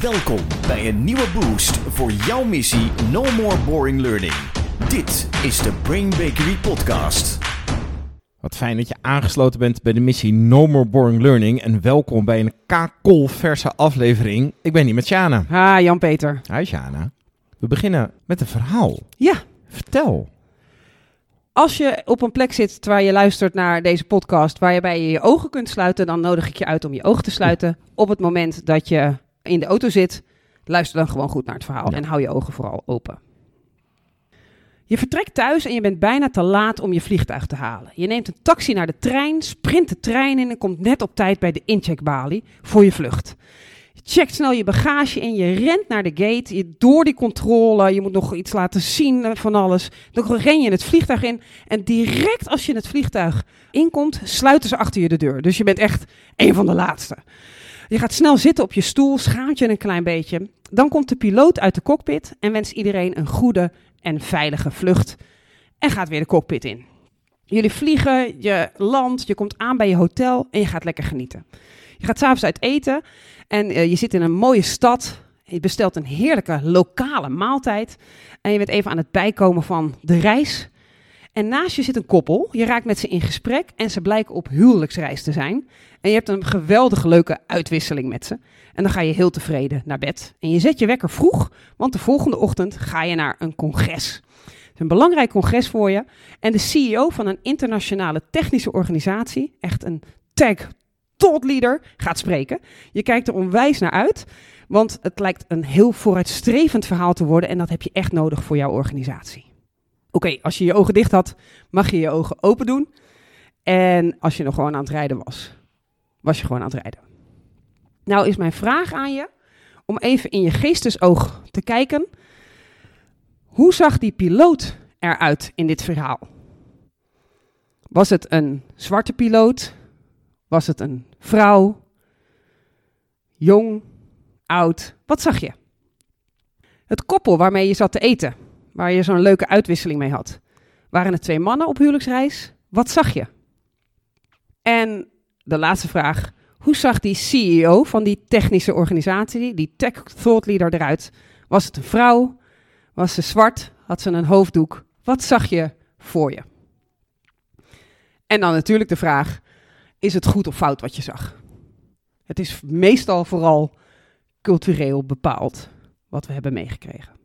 Welkom bij een nieuwe boost voor jouw missie No More Boring Learning. Dit is de Brain Bakery Podcast. Wat fijn dat je aangesloten bent bij de missie No More Boring Learning. En welkom bij een kakolverse aflevering. Ik ben hier met Sjana. Ha, Jan-Peter. Hi Sjana. We beginnen met een verhaal. Ja, Vertel. als je op een plek zit terwijl je luistert naar deze podcast, waarbij je je ogen kunt sluiten, dan nodig ik je uit om je ogen te sluiten. Op het moment dat je in de auto zit, luister dan gewoon goed naar het verhaal Ja. en hou je ogen vooral open. Je vertrekt thuis en je bent bijna te laat om je vliegtuig te halen. Je neemt een taxi naar de trein, sprint de trein in en komt net op tijd bij de incheckbalie voor je vlucht. Je checkt snel je bagage in, je rent naar de gate, je door die controle, je moet nog iets laten zien eh, van alles. Dan ren je het vliegtuig in en direct als je het vliegtuig inkomt, sluiten ze achter je de deur. Dus je bent echt een van de laatste. Je gaat snel zitten op je stoel, schaamt je een klein beetje. Dan komt de piloot uit de cockpit en wenst iedereen een goede en veilige vlucht. En gaat weer de cockpit in. Jullie vliegen, je landt, je komt aan bij je hotel en je gaat lekker genieten. Je gaat s'avonds uit eten en eh, je zit in een mooie stad. Je bestelt een heerlijke lokale maaltijd. En je bent even aan het bijkomen van de reis. En naast je zit een koppel. Je raakt met ze in gesprek en ze blijken op huwelijksreis te zijn. En je hebt een geweldig leuke uitwisseling met ze. En dan ga je heel tevreden naar bed. En je zet je wekker vroeg, want de volgende ochtend ga je naar een congres. Het is een belangrijk congres voor je. En de CEO van een internationale technische organisatie, echt een tech thought leader, gaat spreken. Je kijkt er onwijs naar uit, want het lijkt een heel vooruitstrevend verhaal te worden. En dat heb je echt nodig voor jouw organisatie. Oké, als je je ogen dicht had, mag je je ogen open doen. En als je nog gewoon aan het rijden was, was je gewoon aan het rijden. Nou is mijn vraag aan je om even in je geestesoog te kijken. Hoe zag die piloot eruit in dit verhaal? Was het een zwarte piloot? Was het een vrouw? Jong? Oud? Wat zag je? Het koppel waarmee je zat te eten, waar je zo'n leuke uitwisseling mee had. Waren het twee mannen op huwelijksreis? Wat zag je? En de laatste vraag. Hoe zag die CEO van die technische organisatie, die tech thought leader eruit? Was het een vrouw? Was ze zwart? Had ze een hoofddoek? Wat zag je voor je? En dan natuurlijk de vraag: is het goed of fout wat je zag? Het is meestal vooral cultureel bepaald wat we hebben meegekregen.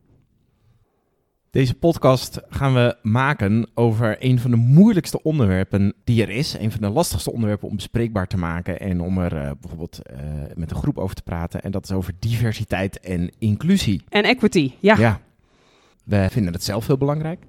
Deze podcast gaan we maken over een van de moeilijkste onderwerpen die er is. Een van de lastigste onderwerpen om bespreekbaar te maken en om er eh, bijvoorbeeld eh, met een groep over te praten. En dat is over diversiteit en inclusie. En equity, ja. Ja, we vinden het zelf heel belangrijk.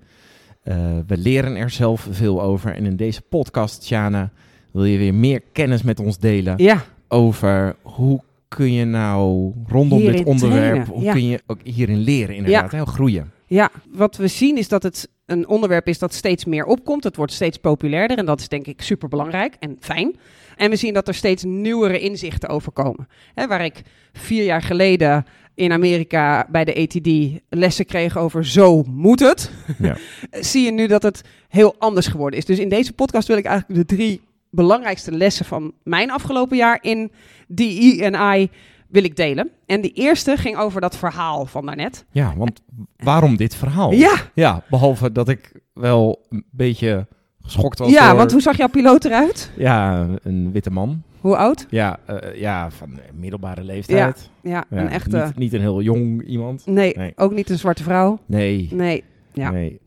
Eh, we leren er zelf veel over. En in deze podcast, Sjana, wil je weer meer kennis met ons delen Ja, over hoe kun je nou rondom Hierin dit onderwerp, trainen, hoe ja. kun je ook hierin leren inderdaad, hè, groeien. Ja, wat we zien is dat het een onderwerp is dat steeds meer opkomt. Het wordt steeds populairder en dat is denk ik super belangrijk en fijn. En we zien dat er steeds nieuwere inzichten over komen. Hè, waar ik vier jaar geleden in Amerika bij de ATD lessen kreeg over zo moet het, Ja. zie je nu dat het heel anders geworden is. Dus in deze podcast wil ik eigenlijk de drie belangrijkste lessen van mijn afgelopen jaar in DE en I wil ik delen. En de eerste ging over dat verhaal van daarnet. Ja, want waarom dit verhaal? Ja, Ja, behalve dat ik wel een beetje geschokt was ja door- want hoe zag jouw piloot eruit? Ja, een witte man. Hoe oud? Ja, eh, ja van eh, middelbare leeftijd. Ja, Ja, een echte... Niet, niet een heel jong iemand. Nee, Nee. ook niet een zwarte vrouw. Nee, Nee, ja. nee.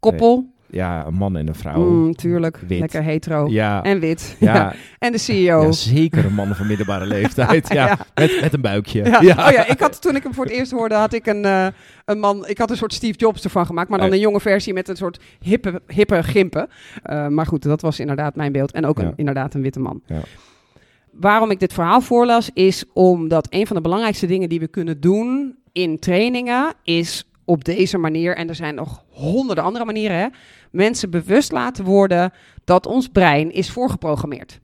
Koppel. Ja, een man en een vrouw. Mm, tuurlijk. Wit. Lekker hetero. Ja, En wit. ja, En de CEO. ja, zeker een man van middelbare leeftijd. Ja, Ja. Met, met een buikje. Ja. Oh ja, ik had toen ik hem voor het eerst hoorde, had ik een, eh, een man. Ik had een soort Steve Jobs ervan gemaakt, maar dan een jonge versie met een soort hippe, hippe gimpen. Eh, maar goed, dat was inderdaad mijn beeld. En ook een, Ja. inderdaad een witte man. Ja. Waarom ik dit verhaal voorlas, is omdat een van de belangrijkste dingen die we kunnen doen in trainingen is op deze manier, en er zijn nog honderden andere manieren, hè, mensen bewust laten worden dat ons brein is voorgeprogrammeerd.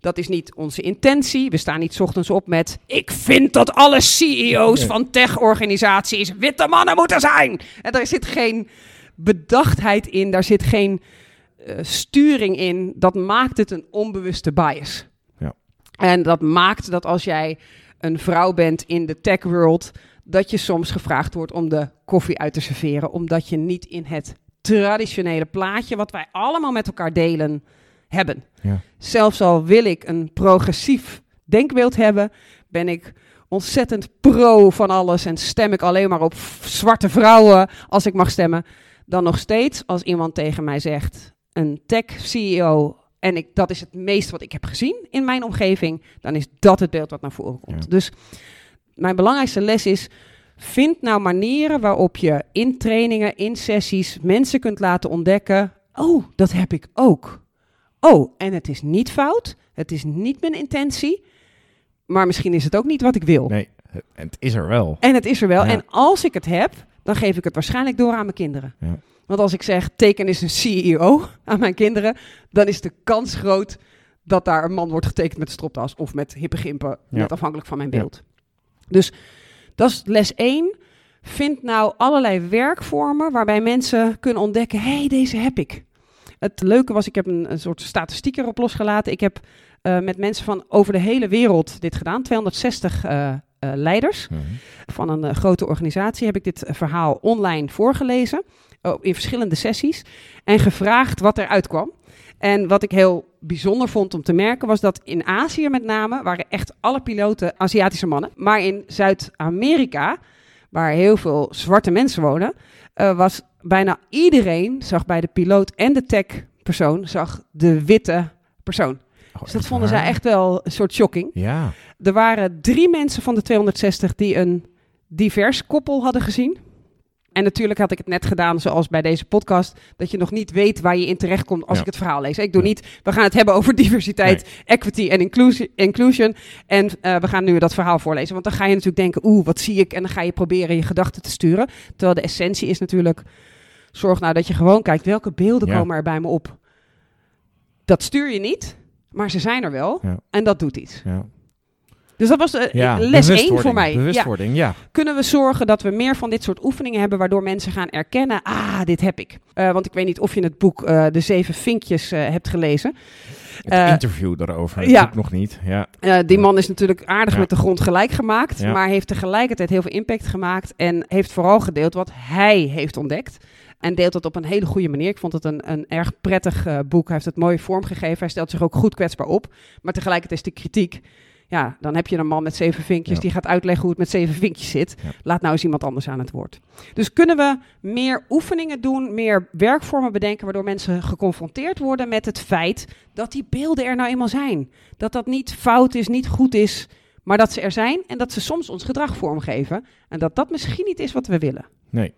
Dat is niet onze intentie. We staan niet 's ochtends op met: Ik vind dat alle CEO's van tech-organisaties witte mannen moeten zijn. En daar zit geen bedachtheid in, daar zit geen eh, sturing in. Dat maakt het een onbewuste bias. Ja. En dat maakt dat als jij een vrouw bent in de tech world, dat je soms gevraagd wordt om de koffie uit te serveren, omdat je niet in het traditionele plaatje, wat wij allemaal met elkaar delen, hebben. Ja. Zelfs al wil ik een progressief denkbeeld hebben, ben ik ontzettend pro van alles en stem ik alleen maar op zwarte vrouwen als ik mag stemmen. Dan nog steeds, als iemand tegen mij zegt, een tech-CEO, en ik, dat is het meest wat ik heb gezien in mijn omgeving, dan is dat het beeld wat naar voren komt. Ja. Dus mijn belangrijkste les is, vind nou manieren waarop je in trainingen, in sessies, mensen kunt laten ontdekken, oh, dat heb ik ook. Oh, en het is niet fout, het is niet mijn intentie, maar misschien is het ook niet wat ik wil. Nee, het- het is er wel. En het is er wel. Ja. En als ik het heb, dan geef ik het waarschijnlijk door aan mijn kinderen. Ja. Want als ik zeg, teken is een CEO aan mijn kinderen, dan is de kans groot dat daar een man wordt getekend met stropdas of met hippe gimpen, Ja. net afhankelijk van mijn Ja. beeld. Dus dat is les 1. Vind nou allerlei werkvormen waarbij mensen kunnen ontdekken, hé, hey, deze heb ik. Het leuke was, ik heb een, een soort statistiek erop losgelaten. Ik heb eh, met mensen van over de hele wereld dit gedaan, 260 eh, eh, leiders Mhm. van een grote organisatie heb ik dit verhaal online voorgelezen. in verschillende sessies. En gevraagd wat eruit kwam. En wat ik heel bijzonder vond om te merken was dat in Azië met name waren echt alle piloten Aziatische mannen. Maar in Zuid-Amerika, waar heel veel zwarte mensen wonen, eh, was bijna iedereen zag bij de piloot en de tech-persoon zag de witte persoon. Oh, Dus dat vonden zij echt wel een soort shocking. Ja. Er waren drie mensen van de 260 die een divers koppel hadden gezien. En natuurlijk had ik het net gedaan, zoals bij deze podcast, dat je nog niet weet waar je in terechtkomt als Ja. ik het verhaal lees. Ik doe niet, we gaan het hebben over diversiteit, equity en inclusi- inclusion. En eh, we gaan nu dat verhaal voorlezen. Want dan ga je natuurlijk denken, oeh, wat zie ik? En dan ga je proberen je gedachten te sturen. Terwijl de essentie is natuurlijk, zorg nou dat je gewoon kijkt, welke beelden Ja. komen er bij me op? Dat stuur je niet, maar ze zijn er wel. Ja. En dat doet iets. Ja. Dus dat was eh, ja. les 1 voor mij. Ja. Bewustwording, ja. Kunnen we zorgen dat we meer van dit soort oefeningen hebben, waardoor mensen gaan erkennen, ah, dit heb ik. Eh, want ik weet niet of je het boek eh, De Zeven Vinkjes hebt gelezen. Het interview daarover, ja. ja. ik nog niet. Ja. Die man is natuurlijk aardig met de grond gelijk gemaakt, maar heeft tegelijkertijd heel veel impact gemaakt en heeft vooral gedeeld wat hij heeft ontdekt. En deelt het op een hele goede manier. Ik vond het een, een erg prettig boek. Hij heeft het mooi vormgegeven. Hij stelt zich ook goed kwetsbaar op. Maar tegelijkertijd is de kritiek. Ja, dan heb je een man met zeven vinkjes Ja. die gaat uitleggen hoe het met zeven vinkjes zit. Ja. Laat nou eens iemand anders aan het woord. Dus kunnen we meer oefeningen doen, meer werkvormen bedenken, waardoor mensen geconfronteerd worden met het feit dat die beelden er nou eenmaal zijn. Dat dat niet fout is, niet goed is, maar dat ze er zijn en dat ze soms ons gedrag vormgeven. En dat dat misschien niet is wat we willen. Nee.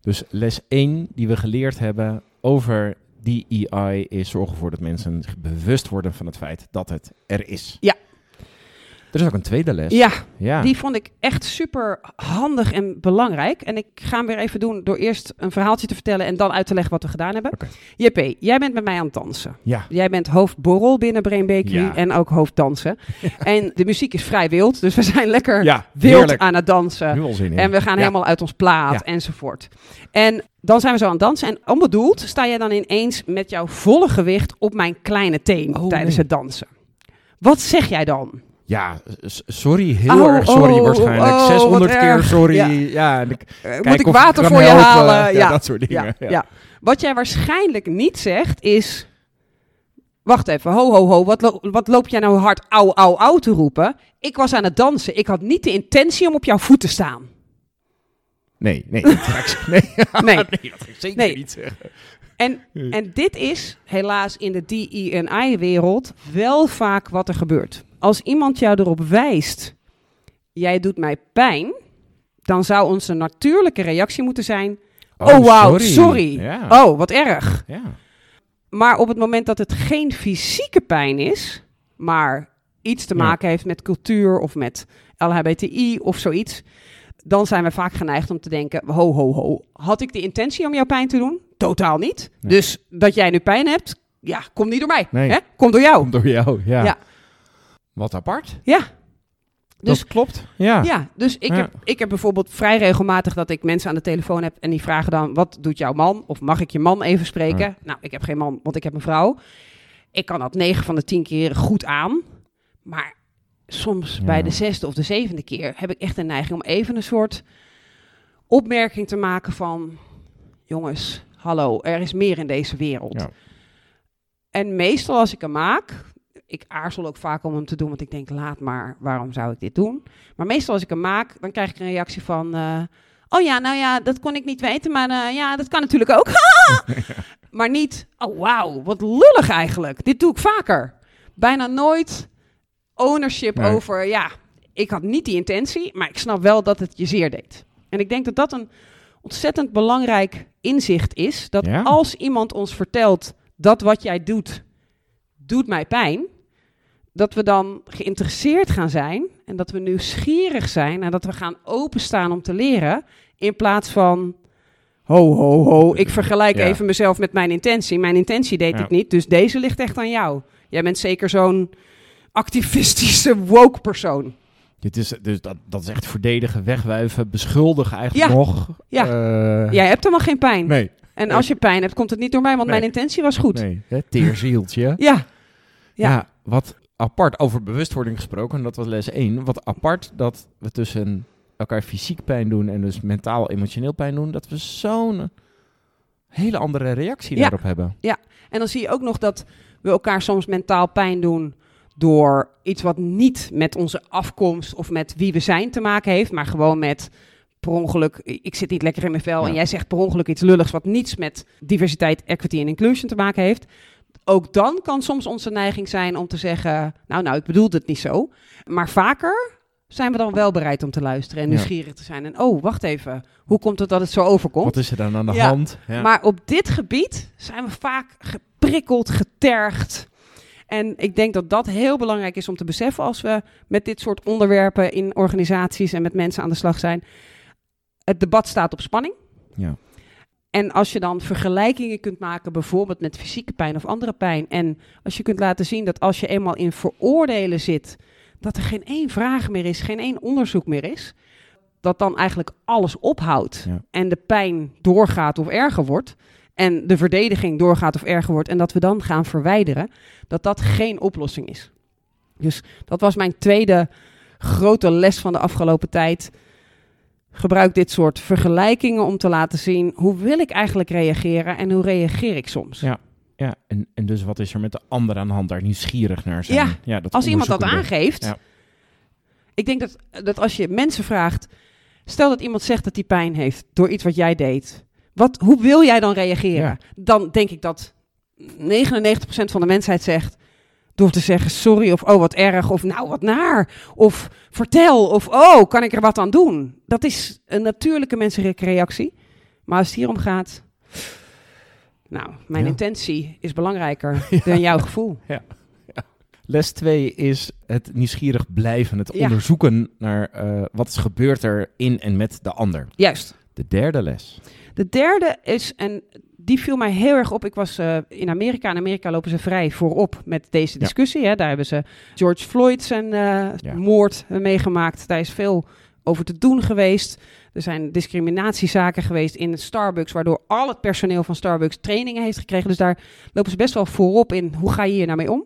Dus les 1 die we geleerd hebben over DEI is zorgen ervoor dat mensen bewust worden van het feit dat het er is. Ja. Er is ook een tweede les. Ja, Ja. Die vond ik echt super handig en belangrijk. En ik ga hem weer even doen door eerst een verhaaltje te vertellen en dan uit te leggen wat we gedaan hebben. Oké. JP, jij bent met mij aan het dansen. Ja. Jij bent hoofdborrel binnen Brain Bakery Ja. en ook hoofddansen. En de muziek is vrij wild, dus we zijn lekker Ja, wild heerlijk. aan het dansen. In. En we gaan helemaal uit ons plaat enzovoort. En dan zijn we zo aan het dansen. En onbedoeld sta jij dan ineens met jouw volle gewicht op mijn kleine teen Oh, tijdens nee. het dansen. Wat zeg jij dan? Ja, sorry, heel Oh, erg sorry oh, waarschijnlijk. oh, 600 wat keer erg. sorry. Ja. Ja, en ik Eh, moet ik water voor je helpen. halen? Ja, Ja, dat soort dingen. Ja, Ja. ja. Wat jij waarschijnlijk niet zegt is... Wacht even, ho, ho, ho. Wat, lo- wat loop jij nou hard au, au, au te roepen? Ik was aan het dansen. Ik had niet de intentie om op jouw voet te staan. Nee, nee, dat ga ik nee. Nee. nee, dat ga ik zeker Nee. niet zeggen. En, en dit is helaas in de DE&I-wereld wel vaak wat er gebeurt. Als iemand jou erop wijst, jij doet mij pijn, dan zou onze natuurlijke reactie moeten zijn, oh, wauw, sorry. Ja. oh, wat erg. ja. Maar op het moment dat het geen fysieke pijn is, maar iets te Ja. maken heeft met cultuur of met LHBTI of zoiets, dan zijn we vaak geneigd om te denken: ho, ho, ho. Had ik de intentie om jou pijn te doen? Totaal niet. Nee. Dus dat jij nu pijn hebt, ja, komt niet door mij. Nee. Hè? Komt door jou. Door jou, ja. Ja. Wat apart. Ja. Dus- dat klopt. Ja. Ja, dus ik, Ja. Heb, ik heb bijvoorbeeld vrij regelmatig dat ik mensen aan de telefoon heb en die vragen dan: wat doet jouw man? Of mag ik je man even spreken? Ja. Nou, ik heb geen man, want ik heb een vrouw. Ik kan dat 9 van de 10 keer goed aan. Maar soms Ja. bij de zesde of de zevende keer heb ik echt een neiging om even een soort opmerking te maken van... Jongens, hallo, er is meer in deze wereld. Ja. En meestal als ik hem maak, ik aarzel ook vaak om hem te doen, want ik denk, laat maar, waarom zou ik dit doen? Maar meestal als ik hem maak, dan krijg ik een reactie van, eh, oh ja, nou ja, dat kon ik niet weten, maar eh, ja, dat kan natuurlijk ook. maar niet, oh wauw, wat lullig eigenlijk. Dit doe ik vaker. Bijna nooit ownership Nee. over, ja, ik had niet die intentie, maar ik snap wel dat het je zeer deed. En ik denk dat dat een ontzettend belangrijk inzicht is, dat Ja. als iemand ons vertelt dat wat jij doet, doet mij pijn, dat we dan geïnteresseerd gaan zijn en dat we nieuwsgierig zijn en dat we gaan openstaan om te leren, in plaats van, ho, ho, ho, ik vergelijk Ja. even mezelf met mijn intentie. Mijn intentie deed Ja. het niet, dus deze ligt echt aan jou. Jij bent zeker zo'n activistische woke persoon. Dit is, dus dat, dat is echt verdedigen, wegwuiven, beschuldigen eigenlijk Ja. nog. Ja. Eh, Jij hebt helemaal geen pijn. Nee, En Nee. als je pijn hebt, komt het niet door mij, want Nee. mijn intentie was goed. nee. Teerzieltje. Ja, Ja. Ja. wat apart over bewustwording gesproken, en dat was les 1. Wat apart dat we tussen elkaar fysiek pijn doen en dus mentaal, emotioneel pijn doen, dat we zo'n hele andere reactie Ja. daarop hebben. En dan zie je ook nog dat we elkaar soms mentaal pijn doen door iets wat niet met onze afkomst of met wie we zijn te maken heeft, maar gewoon met per ongeluk, ik zit niet lekker in mijn vel Ja. en jij zegt per ongeluk iets lulligs wat niets met diversiteit, equity en inclusion te maken heeft. Ook dan kan soms onze neiging zijn om te zeggen, nou nou, ik bedoelde het niet zo. Maar vaker zijn we dan wel bereid om te luisteren en nieuwsgierig te zijn. En oh, wacht even, hoe komt het dat het zo overkomt? Wat is er dan aan de Ja, hand? Ja. Maar op dit gebied zijn we vaak geprikkeld, getergd. En ik denk dat dat heel belangrijk is om te beseffen als we met dit soort onderwerpen in organisaties en met mensen aan de slag zijn. Het debat staat op spanning. Ja. En als je dan vergelijkingen kunt maken, bijvoorbeeld met fysieke pijn of andere pijn. En als je kunt laten zien dat als je eenmaal in veroordelen zit, dat er geen één vraag meer is, geen één onderzoek meer is. Dat dan eigenlijk alles ophoudt Ja. en de pijn doorgaat of erger wordt. En de verdediging doorgaat of erger wordt. En dat we dan gaan verwijderen. Dat dat geen oplossing is. Dus dat was mijn tweede grote les van de afgelopen tijd. Gebruik dit soort vergelijkingen om te laten zien hoe wil ik eigenlijk reageren en hoe reageer ik soms. Ja. Ja, en, en dus wat is er met de ander aan de hand daar nieuwsgierig naar zijn? Ja, dat Als iemand dat aangeeft. Ja. Ik denk dat, dat als je mensen vraagt. Stel dat iemand zegt dat hij pijn heeft door iets wat jij deed. Wat, hoe wil jij dan reageren? Ja. Dan denk ik dat 99% van de mensheid zegt. Door te zeggen sorry of oh wat erg of nou wat naar. Of vertel of oh kan ik er wat aan doen. Dat is een natuurlijke menselijke reactie. Maar als het hierom gaat. Nou, mijn Ja. intentie is belangrijker dan jouw gevoel. Les 2 is het nieuwsgierig blijven, het Ja. onderzoeken naar eh, wat is gebeurd er in en met de ander. Juist. De derde les. De derde is, en die viel mij heel erg op. Ik was eh, in Amerika. In Amerika lopen ze vrij voorop met deze Ja. discussie. Hè. Daar hebben ze George Floyd zijn eh, Ja. moord eh, meegemaakt. Daar is veel over te doen geweest. Er zijn discriminatiezaken geweest in Starbucks, waardoor al het personeel van Starbucks trainingen heeft gekregen. Dus daar lopen ze best wel voorop in. Hoe ga je hier nou mee om?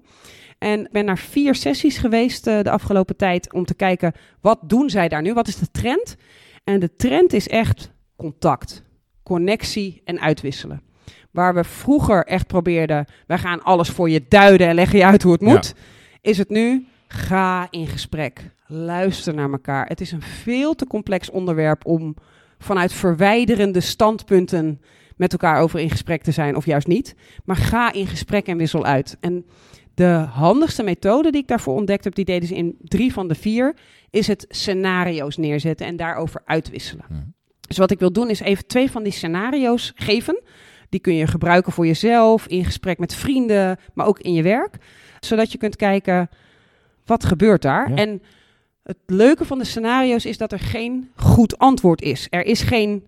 En ik ben naar vier sessies geweest de afgelopen tijd om te kijken wat doen zij daar nu? Wat is de trend? En de trend is echt contact, connectie en uitwisselen. Waar we vroeger echt probeerden, wij gaan alles voor je duiden en leggen je uit hoe het Ja. moet, is het nu ga in gesprek, luister naar elkaar. Het is een veel te complex onderwerp om vanuit verwijderende standpunten met elkaar over in gesprek te zijn of juist niet. Maar ga in gesprek en wissel uit. En de handigste methode die ik daarvoor ontdekt heb, die deden ze in drie van de vier, is het scenario's neerzetten en daarover uitwisselen. Dus wat ik wil doen is even twee van die scenario's geven. Die kun je gebruiken voor jezelf, in gesprek met vrienden, maar ook in je werk. Zodat je kunt kijken, wat gebeurt daar? Ja. En het leuke van de scenario's is dat er geen goed antwoord is. Er is geen,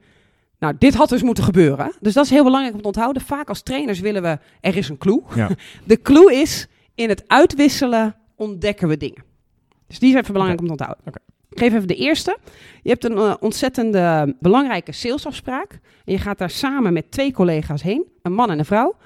nou, dit had dus moeten gebeuren. Dus dat is heel belangrijk om te onthouden. Vaak als trainers willen we, er is een clue. Ja. De clue is, in het uitwisselen ontdekken we dingen. Dus die is even belangrijk om te onthouden. Ik geef even de eerste. Je hebt een eh, ontzettende belangrijke salesafspraak. En je gaat daar samen met twee collega's heen, een man en een vrouw.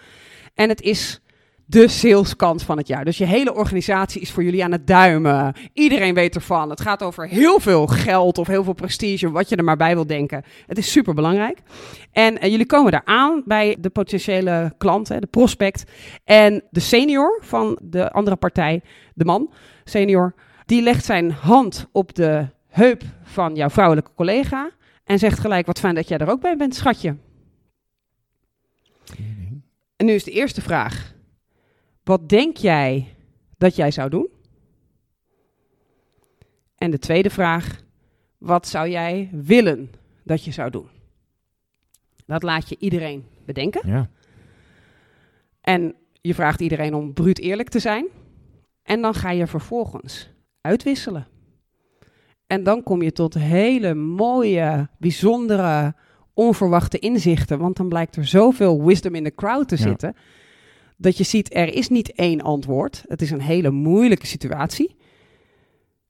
En het is de saleskant van het jaar. Dus je hele organisatie is voor jullie aan het duimen. Iedereen weet ervan. Het gaat over heel veel geld of heel veel prestige, wat je er maar bij wil denken. Het is super belangrijk. En eh, jullie komen daar aan bij de potentiële klant, hè, de prospect. En de senior van de andere partij, de man, senior, die legt zijn hand op de heup van jouw vrouwelijke collega en zegt gelijk: Wat fijn dat jij er ook bij bent, schatje. En nu is de eerste vraag: Wat denk jij dat jij zou doen? En de tweede vraag: Wat zou jij willen dat je zou doen? Dat laat je iedereen bedenken. Ja. En je vraagt iedereen om bruut eerlijk te zijn. En dan ga je vervolgens uitwisselen. En dan kom je tot hele mooie, bijzondere, onverwachte inzichten. Want dan blijkt er zoveel wisdom in de crowd te Ja. zitten. Dat je ziet, er is niet één antwoord. Het is een hele moeilijke situatie.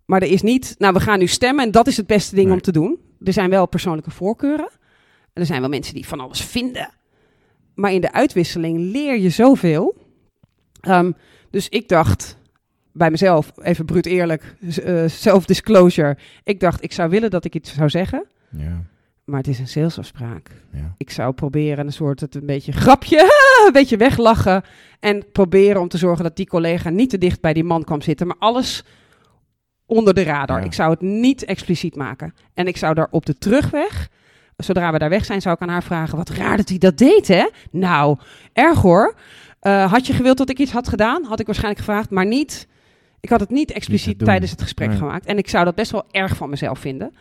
Maar er is niet, nou we gaan nu stemmen en dat is het beste ding Nee. om te doen. Er zijn wel persoonlijke voorkeuren. En er zijn wel mensen die van alles vinden. Maar in de uitwisseling leer je zoveel. Ehm, dus ik dacht bij mezelf, even bruut eerlijk, eh, self-disclosure. Ik dacht, ik zou willen dat ik iets zou zeggen. Ja. Maar het is een salesafspraak. Ja. Ik zou proberen een soort het een beetje grapje, een beetje weglachen. En proberen om te zorgen dat die collega niet te dicht bij die man kwam zitten. Maar alles onder de radar. Ja. Ik zou het niet expliciet maken. En ik zou daar op de terugweg, zodra we daar weg zijn, zou ik aan haar vragen: Wat raar dat hij dat deed, hè? Nou, erg hoor. Eh, had je gewild dat ik iets had gedaan? Had ik waarschijnlijk gevraagd, maar niet. Ik had het niet expliciet tijdens het gesprek Nee. gemaakt. En ik zou dat best wel erg van mezelf vinden.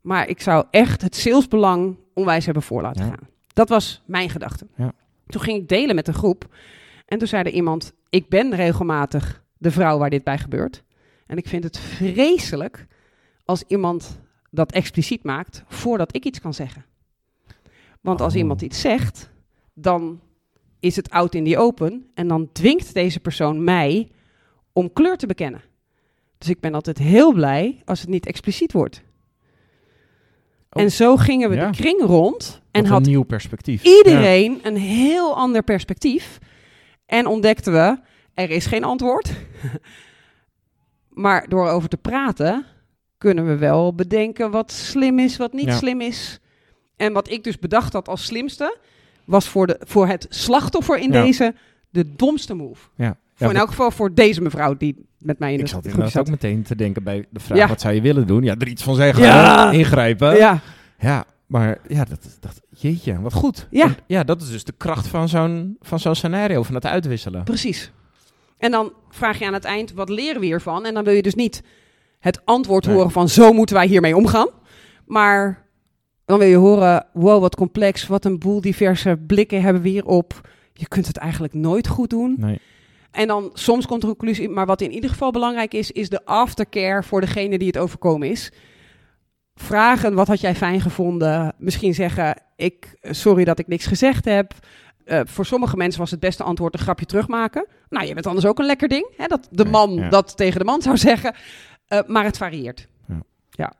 Maar ik zou echt het salesbelang onwijs hebben voor laten Ja. gaan. Dat was mijn gedachte. Ja. Toen ging ik delen met een groep. En toen zei er iemand: Ik ben regelmatig de vrouw waar dit bij gebeurt. En ik vind het vreselijk als iemand dat expliciet maakt voordat ik iets kan zeggen. Want als Oh. iemand iets zegt, dan is het out in the open. En dan dwingt deze persoon mij om kleur te bekennen. Dus ik ben altijd heel blij als het niet expliciet wordt. Oh. En zo gingen we Ja. de kring rond en Wat had een nieuw perspectief. iedereen een heel ander perspectief. En ontdekten we, er is geen antwoord. maar door over te praten, kunnen we wel bedenken wat slim is, wat niet Ja. slim is. En wat ik dus bedacht had als slimste, was voor, de, voor het slachtoffer in Ja. deze de domste move. Ja. Ja, voor in elk geval voor deze mevrouw die met mij in ik de zat groep inderdaad ook zat. meteen te denken bij de vraag, wat zou je willen doen? Ja, er iets van zeggen, Ja. ingrijpen. Ja. Ja, maar ja, dat, dat, jeetje, wat goed. Ja. En ja, dat is dus de kracht van zo'n, van zo'n scenario, van het uitwisselen. Precies. En dan vraag je aan het eind, wat leren we hiervan? En dan wil je dus niet het antwoord Nee. horen van, zo moeten wij hiermee omgaan. Maar dan wil je horen, wow, wat complex, wat een boel diverse blikken hebben we hierop. Je kunt het eigenlijk nooit goed doen. Nee. En dan soms komt de conclusie, maar wat in ieder geval belangrijk is, is de aftercare voor degene die het overkomen is. Vragen, wat had jij fijn gevonden? Misschien zeggen, ik, sorry dat ik niks gezegd heb. Eh, voor sommige mensen was het beste antwoord een grapje terugmaken. Nou, je bent anders ook een lekker ding. Hè? Dat de man ja. dat tegen de man zou zeggen. Eh, maar het varieert. Ja. Ja.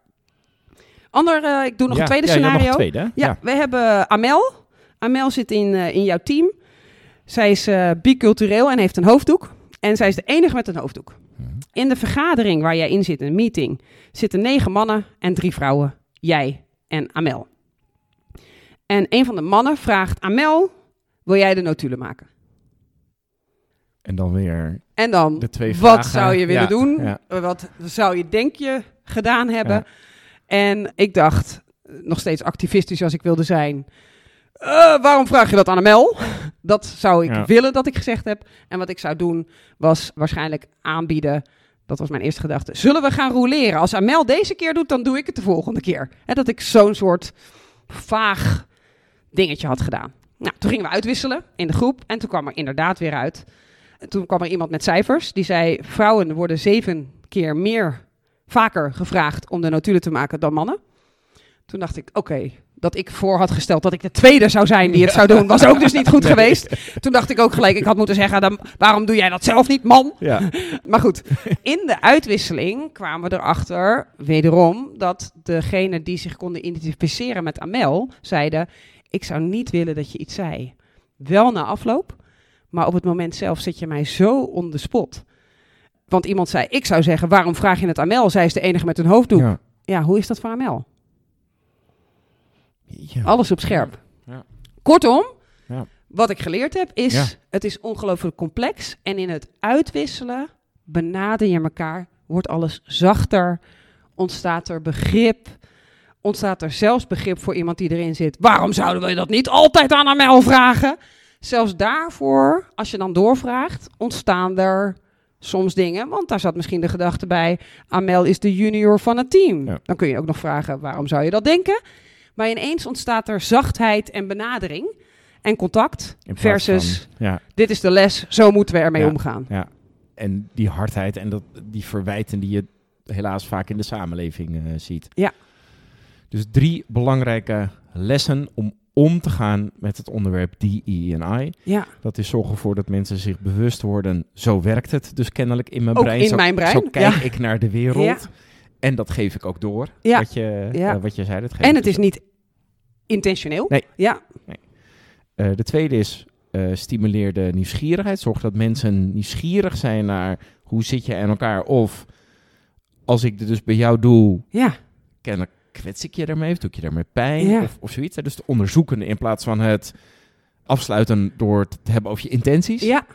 Ander, eh, ik doe nog Ja, een tweede scenario. een tweede? Ja, we hebben Amel. Amel zit in, in jouw team. Zij is eh, bicultureel en heeft een hoofddoek. En zij is de enige met een hoofddoek. Mhm. In de vergadering waar jij in zit, een meeting, zitten negen mannen en drie vrouwen. Jij en Amel. En een van de mannen vraagt Amel, wil jij de notulen maken? En dan weer En dan, de twee wat vragen. zou je willen Ja, doen? ja. Wat zou je denk je gedaan hebben? Ja. En ik dacht, eh, nog steeds activistisch als ik wilde zijn... eh, waarom vraag je dat aan Amel? Dat zou ik Ja. willen dat ik gezegd heb. En wat ik zou doen, was waarschijnlijk aanbieden... Dat was mijn eerste gedachte. Zullen we gaan roleren? Als Amel deze keer doet, dan doe ik het de volgende keer. Hè, dat ik zo'n soort vaag dingetje had gedaan. Nou, toen gingen we uitwisselen in de groep. En toen kwam er inderdaad weer uit. En Toen kwam er iemand met cijfers. Die zei, vrouwen worden zeven keer meer, vaker gevraagd om de notulen te maken dan mannen. Toen dacht ik, oké, dat ik voor had gesteld dat ik de tweede zou zijn die het zou doen, was ook dus niet goed Nee. geweest. Toen dacht ik ook gelijk, ik had moeten zeggen, dan, waarom doe jij dat zelf niet, man? Ja. Maar goed, in de uitwisseling kwamen we erachter, wederom, dat degene die zich konden identificeren met Amel, zeiden, ik zou niet willen dat je iets zei. Wel na afloop, Maar op het moment zelf zet je mij zo on the spot. Want iemand zei, ik zou zeggen, waarom vraag je het aan Mel? Zij is de enige met een hoofddoek. Ja, Ja. hoe is dat voor Amel? Ja. Alles op scherp. Ja. Kortom, Ja. wat ik geleerd heb is, Ja. het is ongelooflijk complex. En in het uitwisselen benader je elkaar, wordt alles zachter, ontstaat er begrip, ontstaat er zelfs begrip voor iemand die erin zit. Waarom zouden we dat niet altijd aan Amel vragen? Zelfs daarvoor, als je dan doorvraagt, ontstaan er soms dingen. Want daar zat misschien de gedachte bij, Amel is de junior van het team. Ja. Dan kun je ook nog vragen, waarom zou je dat denken? Maar ineens ontstaat er zachtheid en benadering en contact versus, van- ja, dit is de les, zo moeten we ermee Ja. omgaan. ja. En die hardheid en dat, die verwijten die je helaas vaak in de samenleving eh, ziet. Ja. Dus drie belangrijke lessen om om te gaan met het onderwerp DE&I. Ja, Dat is zorgen ervoor dat mensen zich bewust worden. Zo werkt het dus kennelijk in mijn Ook brein. in zo, mijn brein, Zo kijk ja. ik naar de wereld. Ja. En dat geef ik ook door. Ja. Wat, je, Ja. eh, wat je zei. Dat geef en het dus is niet intentioneel. Nee. Ja, Eh, de tweede is eh, stimuleer de nieuwsgierigheid. Zorg dat mensen nieuwsgierig zijn naar hoe zit je aan elkaar. Of als ik dit dus bij jou doe, ja, kennelijk kwets ik je daarmee of doe ik je daarmee pijn Ja. of, of zoiets. hè. Dus het onderzoeken in plaats van het afsluiten door te hebben over je intenties. ja.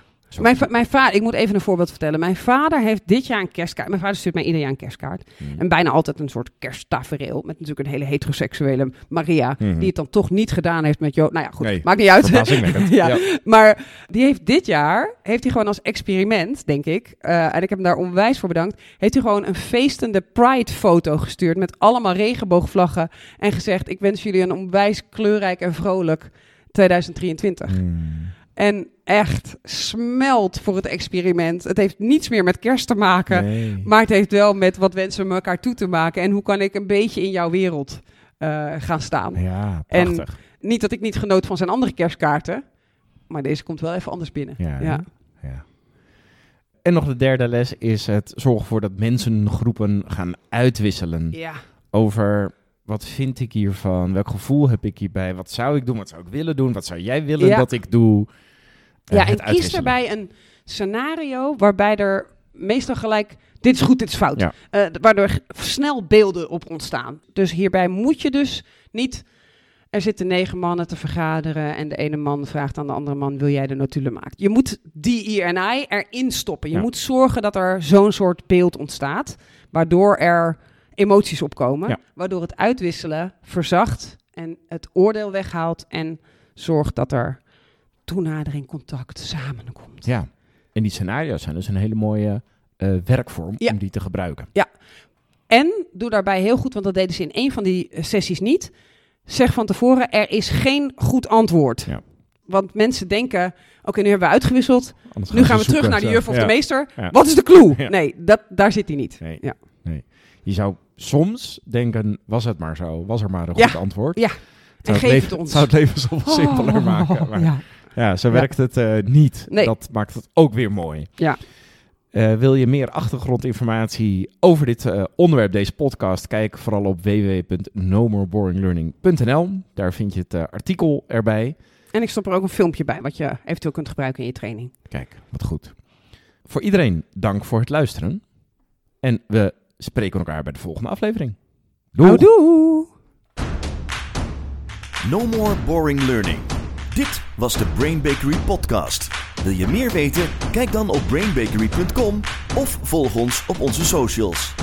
Mijn, va- mijn vader, ik moet even een voorbeeld vertellen. Mijn vader heeft dit jaar een kerstkaart. Mijn vader stuurt mij ieder jaar een kerstkaart. Hmm. En bijna altijd een soort kersttafereel. Met natuurlijk een hele heteroseksuele Maria. Die het dan toch niet gedaan heeft met Jo. Nou ja, goed. Nee, maakt niet uit. Ja. Ja. Maar die heeft dit jaar, heeft hij gewoon als experiment, denk ik, eh, en ik heb hem daar onwijs voor bedankt, heeft hij gewoon een feestende Pride-foto gestuurd met allemaal regenboogvlaggen en gezegd, ik wens jullie een onwijs kleurrijk en vrolijk 2023. Hmm. En echt smelt voor het experiment. Het heeft niets meer met kerst te maken, Nee. maar het heeft wel met wat wensen we elkaar toe te maken en hoe kan ik een beetje in jouw wereld eh, gaan staan. Ja, En- prachtig. Niet dat ik niet genoot van zijn andere kerstkaarten, maar deze komt wel even anders binnen. Ja, Ja. ja. En nog de derde les is het zorgen ervoor dat mensen groepen gaan uitwisselen Ja. over wat vind ik hiervan, welk gevoel heb ik hierbij, wat zou ik doen, wat zou ik willen doen, wat zou jij willen Ja. dat ik doe. Eh, Ja, en kies daarbij een scenario waarbij er meestal gelijk, dit is goed, dit is fout. Ja. Eh, waardoor snel beelden op ontstaan. Dus hierbij moet je dus niet, er zitten negen mannen te vergaderen en de ene man vraagt aan de andere man, wil jij de notulen maken? Je moet die I erin stoppen. Je Ja. moet zorgen dat er zo'n soort beeld ontstaat, waardoor er emoties opkomen, Ja. waardoor het uitwisselen verzacht en het oordeel weghaalt en zorgt dat er toenadering, contact samenkomt. Ja, en die scenario's zijn dus een hele mooie eh, werkvorm Ja. om die te gebruiken. En doe daarbij heel goed, want dat deden ze in een van die eh, sessies niet. Zeg van tevoren, er is geen goed antwoord. Ja. Want mensen denken, oké, nu hebben we uitgewisseld. Anders Nu gaan we terug naar de juf of Ja. de meester. Ja. Wat is de clue? Ja. Nee, dat, daar zit hij niet. Nee. Ja. nee. Je zou soms denken, was het maar zo, was er maar een Ja. goed antwoord. Ja. En geef het ons. zou het leven zoveel simpeler maken. Maar ja. Ja. zo werkt het eh, niet. Nee. Dat maakt het ook weer mooi. Ja. Eh, wil je meer achtergrondinformatie over dit eh, onderwerp, deze podcast? Kijk vooral op www.nomoreBoringLearning.nl. Daar vind je het artikel erbij. En ik stop er ook een filmpje bij, wat je eventueel kunt gebruiken in je training. Kijk, wat goed. Voor iedereen dank voor het luisteren. En we spreken elkaar bij de volgende aflevering. Doei! Houdoe! No more boring learning. Dit was de Brain Bakery podcast. Wil je meer weten? Kijk dan op brainbakery.com of volg ons op onze socials.